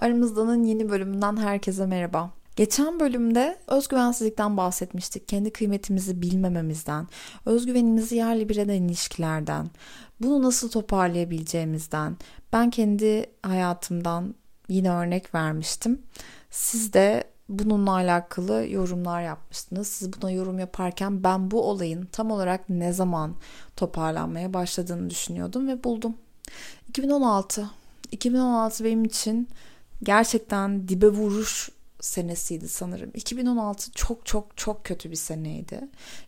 Aramızdanın yeni bölümünden herkese merhaba. Geçen bölümde özgüvensizlikten bahsetmiştik. Kendi kıymetimizi bilmememizden, özgüvenimizi yerli bir eden ilişkilerden, bunu nasıl toparlayabileceğimizden, ben kendi hayatımdan yine örnek vermiştim. Siz de bununla alakalı yorumlar yapmıştınız. Siz buna yorum yaparken ben bu olayın tam olarak ne zaman toparlanmaya başladığını düşünüyordum ve buldum. 2016. 2016 benim için gerçekten dibe vuruş senesiydi sanırım. 2016 çok çok çok kötü bir seneydi.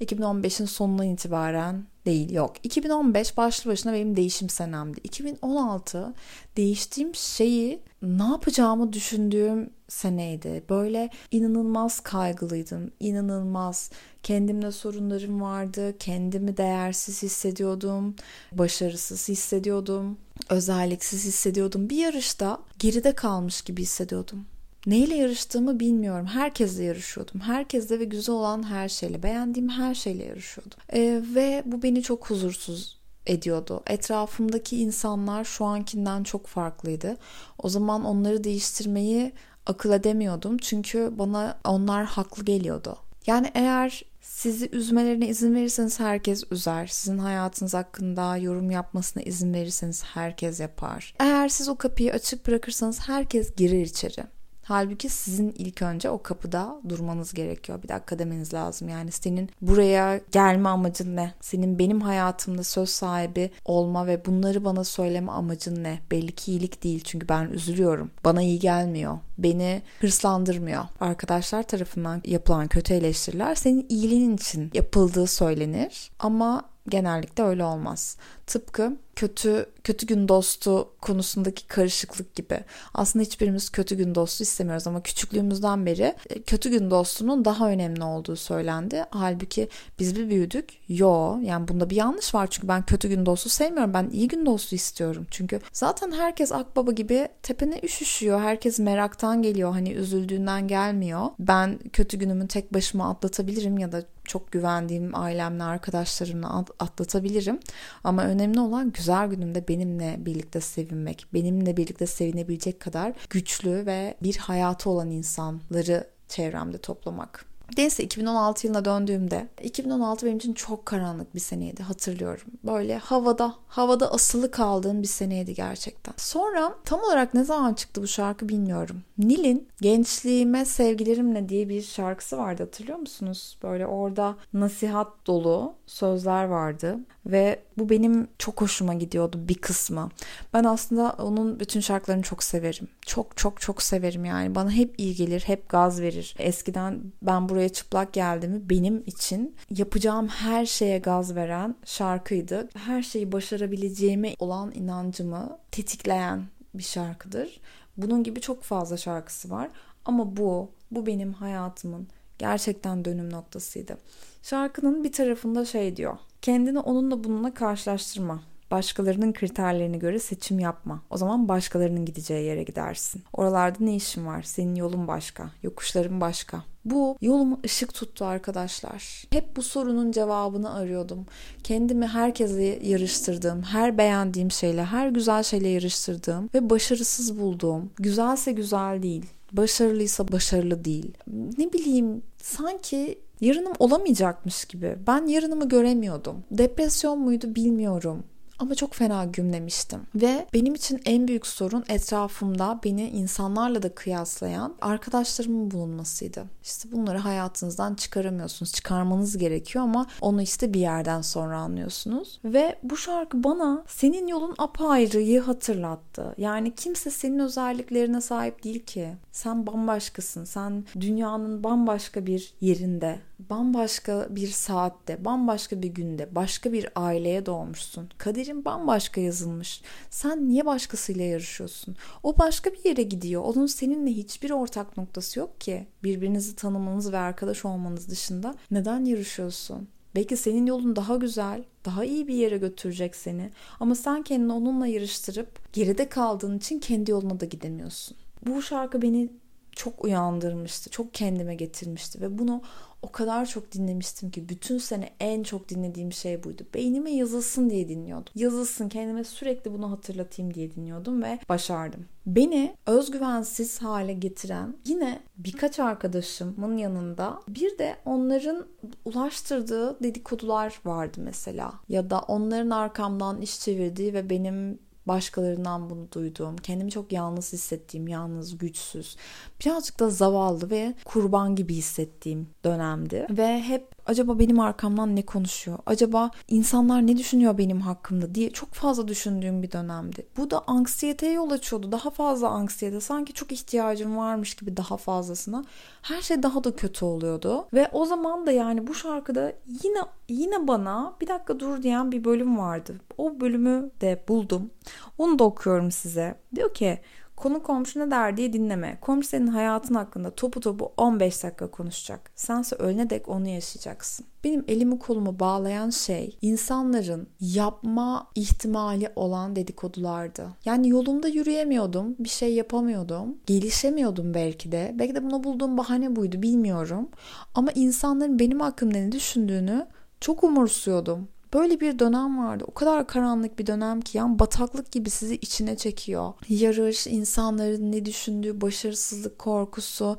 2015'in sonundan itibaren değil yok. 2015 başlı başına benim değişim senemdi. 2016 değiştiğim şeyi ne yapacağımı düşündüğüm seneydi. Böyle inanılmaz kaygılıydım. İnanılmaz kendimle sorunlarım vardı. Kendimi değersiz hissediyordum. Başarısız hissediyordum. Özelliksiz hissediyordum. Bir yarışta geride kalmış gibi hissediyordum. Neyle yarıştığımı bilmiyorum. Herkesle yarışıyordum. Herkesle ve güzel olan her şeyle, beğendiğim her şeyle yarışıyordum. Ee, ve bu beni çok huzursuz ediyordu. Etrafımdaki insanlar şu ankinden çok farklıydı. O zaman onları değiştirmeyi akıl edemiyordum. Çünkü bana onlar haklı geliyordu. Yani eğer sizi üzmelerine izin verirseniz herkes üzer. Sizin hayatınız hakkında yorum yapmasına izin verirseniz herkes yapar. Eğer siz o kapıyı açık bırakırsanız herkes girer içeri. Halbuki sizin ilk önce o kapıda durmanız gerekiyor. Bir dakika demeniz lazım. Yani senin buraya gelme amacın ne? Senin benim hayatımda söz sahibi olma ve bunları bana söyleme amacın ne? Belli ki iyilik değil çünkü ben üzülüyorum. Bana iyi gelmiyor. Beni hırslandırmıyor. Arkadaşlar tarafından yapılan kötü eleştiriler senin iyiliğin için yapıldığı söylenir. Ama genellikle öyle olmaz. Tıpkı kötü kötü gün dostu konusundaki karışıklık gibi. Aslında hiçbirimiz kötü gün dostu istemiyoruz ama küçüklüğümüzden beri e, kötü gün dostunun daha önemli olduğu söylendi. Halbuki biz bir büyüdük. Yo yani bunda bir yanlış var çünkü ben kötü gün dostu sevmiyorum. Ben iyi gün dostu istiyorum. Çünkü zaten herkes akbaba gibi tepene üşüşüyor. Herkes meraktan geliyor. Hani üzüldüğünden gelmiyor. Ben kötü günümü tek başıma atlatabilirim ya da çok güvendiğim ailemle arkadaşlarımla atlatabilirim. Ama önemli olan güzel günümde benimle birlikte sevinmek, benimle birlikte sevinebilecek kadar güçlü ve bir hayatı olan insanları çevremde toplamak. Neyse 2016 yılına döndüğümde 2016 benim için çok karanlık bir seneydi hatırlıyorum. Böyle havada, havada asılı kaldığım bir seneydi gerçekten. Sonra tam olarak ne zaman çıktı bu şarkı bilmiyorum. Nil'in Gençliğime Sevgilerimle diye bir şarkısı vardı hatırlıyor musunuz? Böyle orada nasihat dolu sözler vardı ve bu benim çok hoşuma gidiyordu bir kısmı. Ben aslında onun bütün şarkılarını çok severim. Çok çok çok severim yani. Bana hep iyi gelir, hep gaz verir. Eskiden ben buraya çıplak geldiğimi benim için yapacağım her şeye gaz veren şarkıydı. Her şeyi başarabileceğime olan inancımı tetikleyen bir şarkıdır. Bunun gibi çok fazla şarkısı var ama bu bu benim hayatımın gerçekten dönüm noktasıydı. Şarkının bir tarafında şey diyor. Kendini onunla bununla karşılaştırma. Başkalarının kriterlerine göre seçim yapma. O zaman başkalarının gideceği yere gidersin. Oralarda ne işin var? Senin yolun başka, yokuşların başka. Bu yolumu ışık tuttu arkadaşlar. Hep bu sorunun cevabını arıyordum. Kendimi herkese yarıştırdığım, her beğendiğim şeyle, her güzel şeyle yarıştırdığım ve başarısız bulduğum, güzelse güzel değil, başarılıysa başarılı değil. Ne bileyim sanki yarınım olamayacakmış gibi. Ben yarınımı göremiyordum. Depresyon muydu bilmiyorum ama çok fena gümlemiştim. Ve benim için en büyük sorun etrafımda beni insanlarla da kıyaslayan arkadaşlarımın bulunmasıydı. İşte bunları hayatınızdan çıkaramıyorsunuz. Çıkarmanız gerekiyor ama onu işte bir yerden sonra anlıyorsunuz. Ve bu şarkı bana senin yolun apayrıyı hatırlattı. Yani kimse senin özelliklerine sahip değil ki. Sen bambaşkasın. Sen dünyanın bambaşka bir yerinde bambaşka bir saatte, bambaşka bir günde, başka bir aileye doğmuşsun. Kaderin bambaşka yazılmış. Sen niye başkasıyla yarışıyorsun? O başka bir yere gidiyor. Onun seninle hiçbir ortak noktası yok ki. Birbirinizi tanımanız ve arkadaş olmanız dışında neden yarışıyorsun? Belki senin yolun daha güzel, daha iyi bir yere götürecek seni. Ama sen kendini onunla yarıştırıp geride kaldığın için kendi yoluna da gidemiyorsun. Bu şarkı beni çok uyandırmıştı. Çok kendime getirmişti ve bunu o kadar çok dinlemiştim ki bütün sene en çok dinlediğim şey buydu. Beynime yazılsın diye dinliyordum. Yazılsın kendime sürekli bunu hatırlatayım diye dinliyordum ve başardım. Beni özgüvensiz hale getiren yine birkaç arkadaşımın yanında bir de onların ulaştırdığı dedikodular vardı mesela. Ya da onların arkamdan iş çevirdiği ve benim başkalarından bunu duyduğum, kendimi çok yalnız hissettiğim, yalnız, güçsüz, birazcık da zavallı ve kurban gibi hissettiğim dönemdi. Ve hep acaba benim arkamdan ne konuşuyor? Acaba insanlar ne düşünüyor benim hakkımda diye çok fazla düşündüğüm bir dönemdi. Bu da anksiyeteye yol açıyordu. Daha fazla anksiyete. Sanki çok ihtiyacım varmış gibi daha fazlasına. Her şey daha da kötü oluyordu. Ve o zaman da yani bu şarkıda yine yine bana bir dakika dur diyen bir bölüm vardı. O bölümü de buldum. Onu da okuyorum size. Diyor ki Konu komşu ne der diye dinleme. Komşu senin hayatın hakkında topu topu 15 dakika konuşacak. Sense ölene dek onu yaşayacaksın. Benim elimi kolumu bağlayan şey insanların yapma ihtimali olan dedikodulardı. Yani yolumda yürüyemiyordum, bir şey yapamıyordum, gelişemiyordum belki de. Belki de buna bulduğum bahane buydu bilmiyorum. Ama insanların benim hakkımda ne düşündüğünü çok umursuyordum. Böyle bir dönem vardı. O kadar karanlık bir dönem ki yani bataklık gibi sizi içine çekiyor. Yarış, insanların ne düşündüğü, başarısızlık korkusu,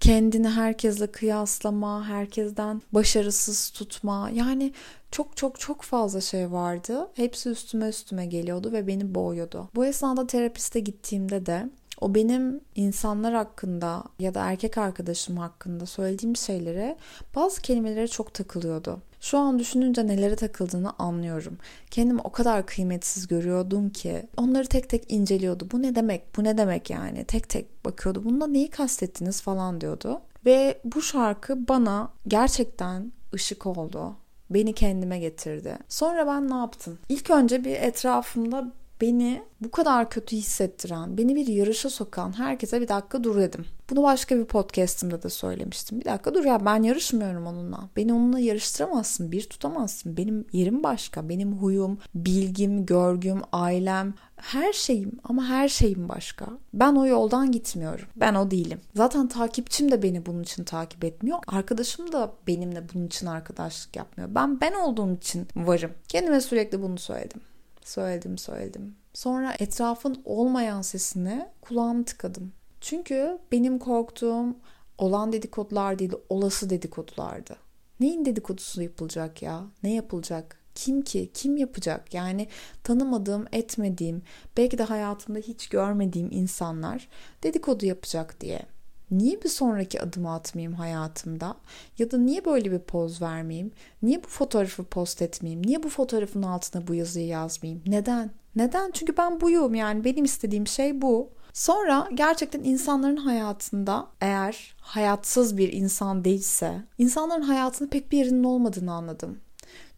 kendini herkesle kıyaslama, herkesten başarısız tutma. Yani çok çok çok fazla şey vardı. Hepsi üstüme üstüme geliyordu ve beni boğuyordu. Bu esnada terapiste gittiğimde de o benim insanlar hakkında ya da erkek arkadaşım hakkında söylediğim şeylere bazı kelimelere çok takılıyordu. Şu an düşününce nelere takıldığını anlıyorum. Kendimi o kadar kıymetsiz görüyordum ki onları tek tek inceliyordu. Bu ne demek? Bu ne demek yani? Tek tek bakıyordu. Bunda neyi kastettiniz falan diyordu. Ve bu şarkı bana gerçekten ışık oldu. Beni kendime getirdi. Sonra ben ne yaptım? İlk önce bir etrafımda beni bu kadar kötü hissettiren, beni bir yarışa sokan herkese bir dakika dur dedim. Bunu başka bir podcastımda da söylemiştim. Bir dakika dur ya ben yarışmıyorum onunla. Beni onunla yarıştıramazsın, bir tutamazsın. Benim yerim başka. Benim huyum, bilgim, görgüm, ailem, her şeyim ama her şeyim başka. Ben o yoldan gitmiyorum. Ben o değilim. Zaten takipçim de beni bunun için takip etmiyor. Arkadaşım da benimle bunun için arkadaşlık yapmıyor. Ben ben olduğum için varım. Kendime sürekli bunu söyledim. Söyledim söyledim. Sonra etrafın olmayan sesine kulağımı tıkadım. Çünkü benim korktuğum olan dedikodular değil, olası dedikodulardı. Neyin dedikodusu yapılacak ya? Ne yapılacak? Kim ki? Kim yapacak? Yani tanımadığım, etmediğim, belki de hayatımda hiç görmediğim insanlar dedikodu yapacak diye niye bir sonraki adımı atmayayım hayatımda? Ya da niye böyle bir poz vermeyeyim? Niye bu fotoğrafı post etmeyeyim? Niye bu fotoğrafın altına bu yazıyı yazmayayım? Neden? Neden? Çünkü ben buyum yani benim istediğim şey bu. Sonra gerçekten insanların hayatında eğer hayatsız bir insan değilse insanların hayatında pek bir yerinin olmadığını anladım.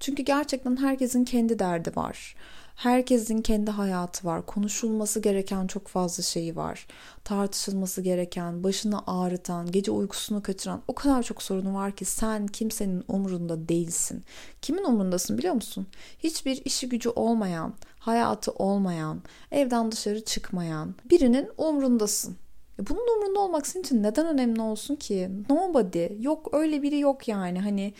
Çünkü gerçekten herkesin kendi derdi var. Herkesin kendi hayatı var. Konuşulması gereken çok fazla şeyi var. Tartışılması gereken, başını ağrıtan, gece uykusunu kaçıran o kadar çok sorunu var ki sen kimsenin umurunda değilsin. Kimin umurundasın biliyor musun? Hiçbir işi gücü olmayan, hayatı olmayan, evden dışarı çıkmayan birinin umrundasın. E, bunun umrunda olmak senin için neden önemli olsun ki? Nobody. Yok öyle biri yok yani. Hani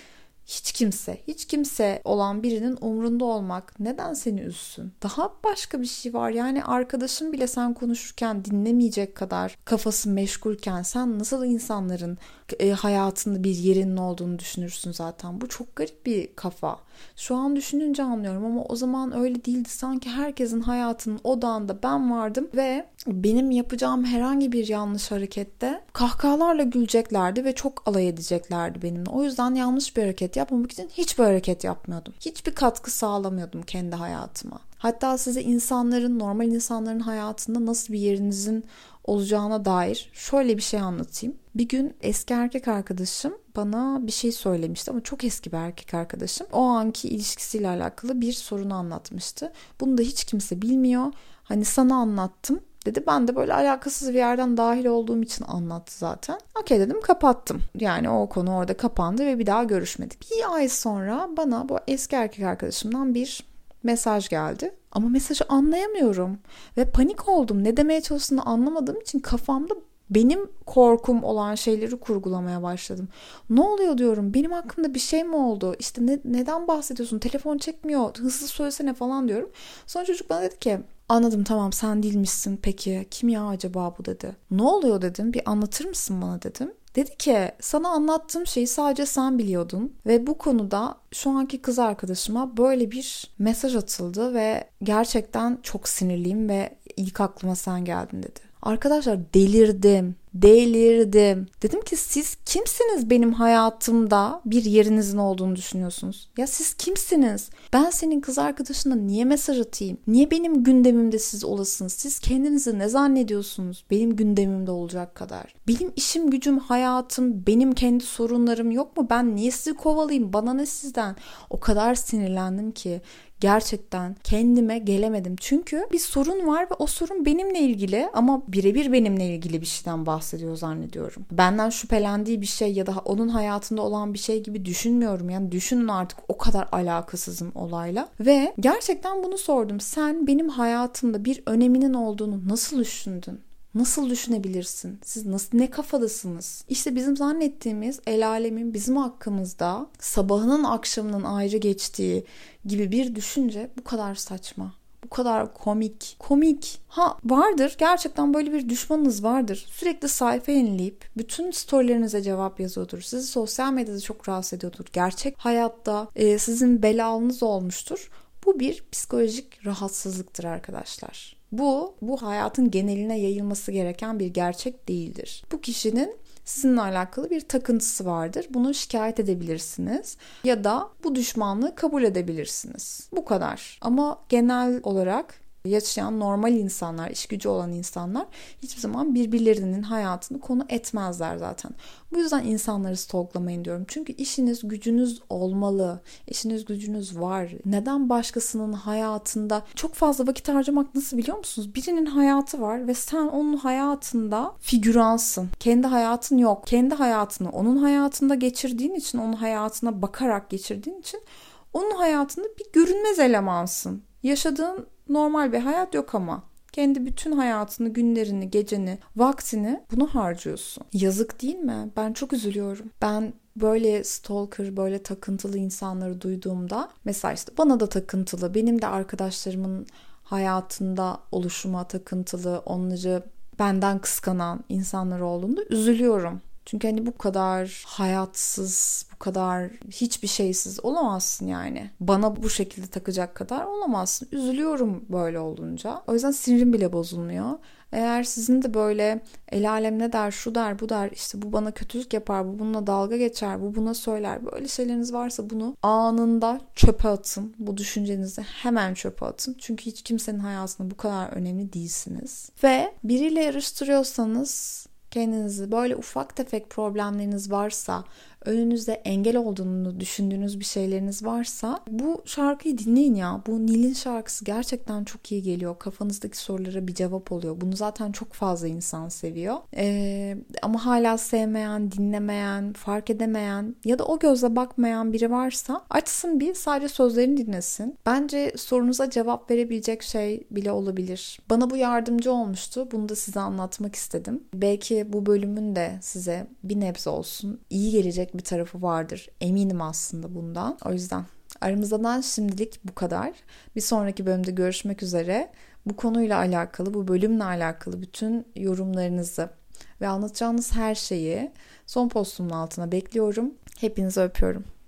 hiç kimse, hiç kimse olan birinin umrunda olmak neden seni üzsün? Daha başka bir şey var. Yani arkadaşın bile sen konuşurken dinlemeyecek kadar kafası meşgulken sen nasıl insanların e, hayatında bir yerinin olduğunu düşünürsün zaten. Bu çok garip bir kafa. Şu an düşününce anlıyorum ama o zaman öyle değildi. Sanki herkesin hayatının odağında ben vardım ve benim yapacağım herhangi bir yanlış harekette kahkahalarla güleceklerdi ve çok alay edeceklerdi benimle. O yüzden yanlış bir hareket yapmamak için hiçbir hareket yapmıyordum. Hiçbir katkı sağlamıyordum kendi hayatıma. Hatta size insanların, normal insanların hayatında nasıl bir yerinizin olacağına dair şöyle bir şey anlatayım. Bir gün eski erkek arkadaşım bana bir şey söylemişti ama çok eski bir erkek arkadaşım. O anki ilişkisiyle alakalı bir sorunu anlatmıştı. Bunu da hiç kimse bilmiyor. Hani sana anlattım dedi. Ben de böyle alakasız bir yerden dahil olduğum için anlattı zaten. Okey dedim kapattım. Yani o konu orada kapandı ve bir daha görüşmedik. Bir ay sonra bana bu eski erkek arkadaşımdan bir mesaj geldi. Ama mesajı anlayamıyorum ve panik oldum. Ne demeye çalıştığını anlamadığım için kafamda Benim korkum olan şeyleri kurgulamaya başladım. Ne oluyor diyorum. Benim hakkımda bir şey mi oldu? İşte ne, neden bahsediyorsun? Telefon çekmiyor. Hızlı söylesene falan diyorum. Sonra çocuk bana dedi ki Anladım tamam sen değilmişsin peki kim ya acaba bu dedi. Ne oluyor dedim bir anlatır mısın bana dedim. Dedi ki sana anlattığım şeyi sadece sen biliyordun ve bu konuda şu anki kız arkadaşıma böyle bir mesaj atıldı ve gerçekten çok sinirliyim ve ilk aklıma sen geldin dedi. Arkadaşlar delirdim. Delirdim. Dedim ki siz kimsiniz benim hayatımda bir yerinizin olduğunu düşünüyorsunuz? Ya siz kimsiniz? Ben senin kız arkadaşına niye mesaj atayım? Niye benim gündemimde siz olasınız? Siz kendinizi ne zannediyorsunuz? Benim gündemimde olacak kadar. Benim işim gücüm, hayatım, benim kendi sorunlarım yok mu? Ben niye sizi kovalayayım? Bana ne sizden? O kadar sinirlendim ki gerçekten kendime gelemedim. Çünkü bir sorun var ve o sorun benimle ilgili ama birebir benimle ilgili bir şeyden bahsediyor zannediyorum. Benden şüphelendiği bir şey ya da onun hayatında olan bir şey gibi düşünmüyorum. Yani düşünün artık o kadar alakasızım olayla. Ve gerçekten bunu sordum. Sen benim hayatımda bir öneminin olduğunu nasıl düşündün? Nasıl düşünebilirsin? Siz nasıl ne kafadasınız? İşte bizim zannettiğimiz el alemin bizim hakkımızda sabahının akşamının ayrı geçtiği gibi bir düşünce bu kadar saçma. Bu kadar komik. Komik. Ha vardır. Gerçekten böyle bir düşmanınız vardır. Sürekli sayfa yenileyip bütün storylerinize cevap yazıyordur. Sizi sosyal medyada çok rahatsız ediyordur. Gerçek hayatta e, sizin belalınız olmuştur. Bu bir psikolojik rahatsızlıktır arkadaşlar. Bu, bu hayatın geneline yayılması gereken bir gerçek değildir. Bu kişinin sizinle alakalı bir takıntısı vardır. Bunu şikayet edebilirsiniz ya da bu düşmanlığı kabul edebilirsiniz. Bu kadar. Ama genel olarak yaşayan normal insanlar, iş gücü olan insanlar hiçbir zaman birbirlerinin hayatını konu etmezler zaten. Bu yüzden insanları stalklamayın diyorum. Çünkü işiniz gücünüz olmalı. İşiniz gücünüz var. Neden başkasının hayatında çok fazla vakit harcamak nasıl biliyor musunuz? Birinin hayatı var ve sen onun hayatında figüransın. Kendi hayatın yok. Kendi hayatını onun hayatında geçirdiğin için, onun hayatına bakarak geçirdiğin için onun hayatında bir görünmez elemansın. Yaşadığın normal bir hayat yok ama. Kendi bütün hayatını, günlerini, geceni, vaktini bunu harcıyorsun. Yazık değil mi? Ben çok üzülüyorum. Ben böyle stalker, böyle takıntılı insanları duyduğumda mesela işte bana da takıntılı, benim de arkadaşlarımın hayatında oluşuma takıntılı, onları benden kıskanan insanlar olduğunda üzülüyorum. Çünkü hani bu kadar hayatsız, bu kadar hiçbir şeysiz olamazsın yani. Bana bu şekilde takacak kadar olamazsın. Üzülüyorum böyle olunca. O yüzden sinirim bile bozulmuyor. Eğer sizin de böyle el alem ne der, şu der, bu der, işte bu bana kötülük yapar, bu bununla dalga geçer, bu buna söyler. Böyle şeyleriniz varsa bunu anında çöpe atın. Bu düşüncenizi hemen çöpe atın. Çünkü hiç kimsenin hayatında bu kadar önemli değilsiniz. Ve biriyle yarıştırıyorsanız kendinizi böyle ufak tefek problemleriniz varsa önünüzde engel olduğunu düşündüğünüz bir şeyleriniz varsa bu şarkıyı dinleyin ya. Bu Nil'in şarkısı gerçekten çok iyi geliyor. Kafanızdaki sorulara bir cevap oluyor. Bunu zaten çok fazla insan seviyor. Ee, ama hala sevmeyen, dinlemeyen, fark edemeyen ya da o gözle bakmayan biri varsa açsın bir sadece sözlerini dinlesin. Bence sorunuza cevap verebilecek şey bile olabilir. Bana bu yardımcı olmuştu. Bunu da size anlatmak istedim. Belki bu bölümün de size bir nebze olsun iyi gelecek bir tarafı vardır. Eminim aslında bundan. O yüzden aramızdan şimdilik bu kadar. Bir sonraki bölümde görüşmek üzere. Bu konuyla alakalı, bu bölümle alakalı bütün yorumlarınızı ve anlatacağınız her şeyi son postumun altına bekliyorum. Hepinizi öpüyorum.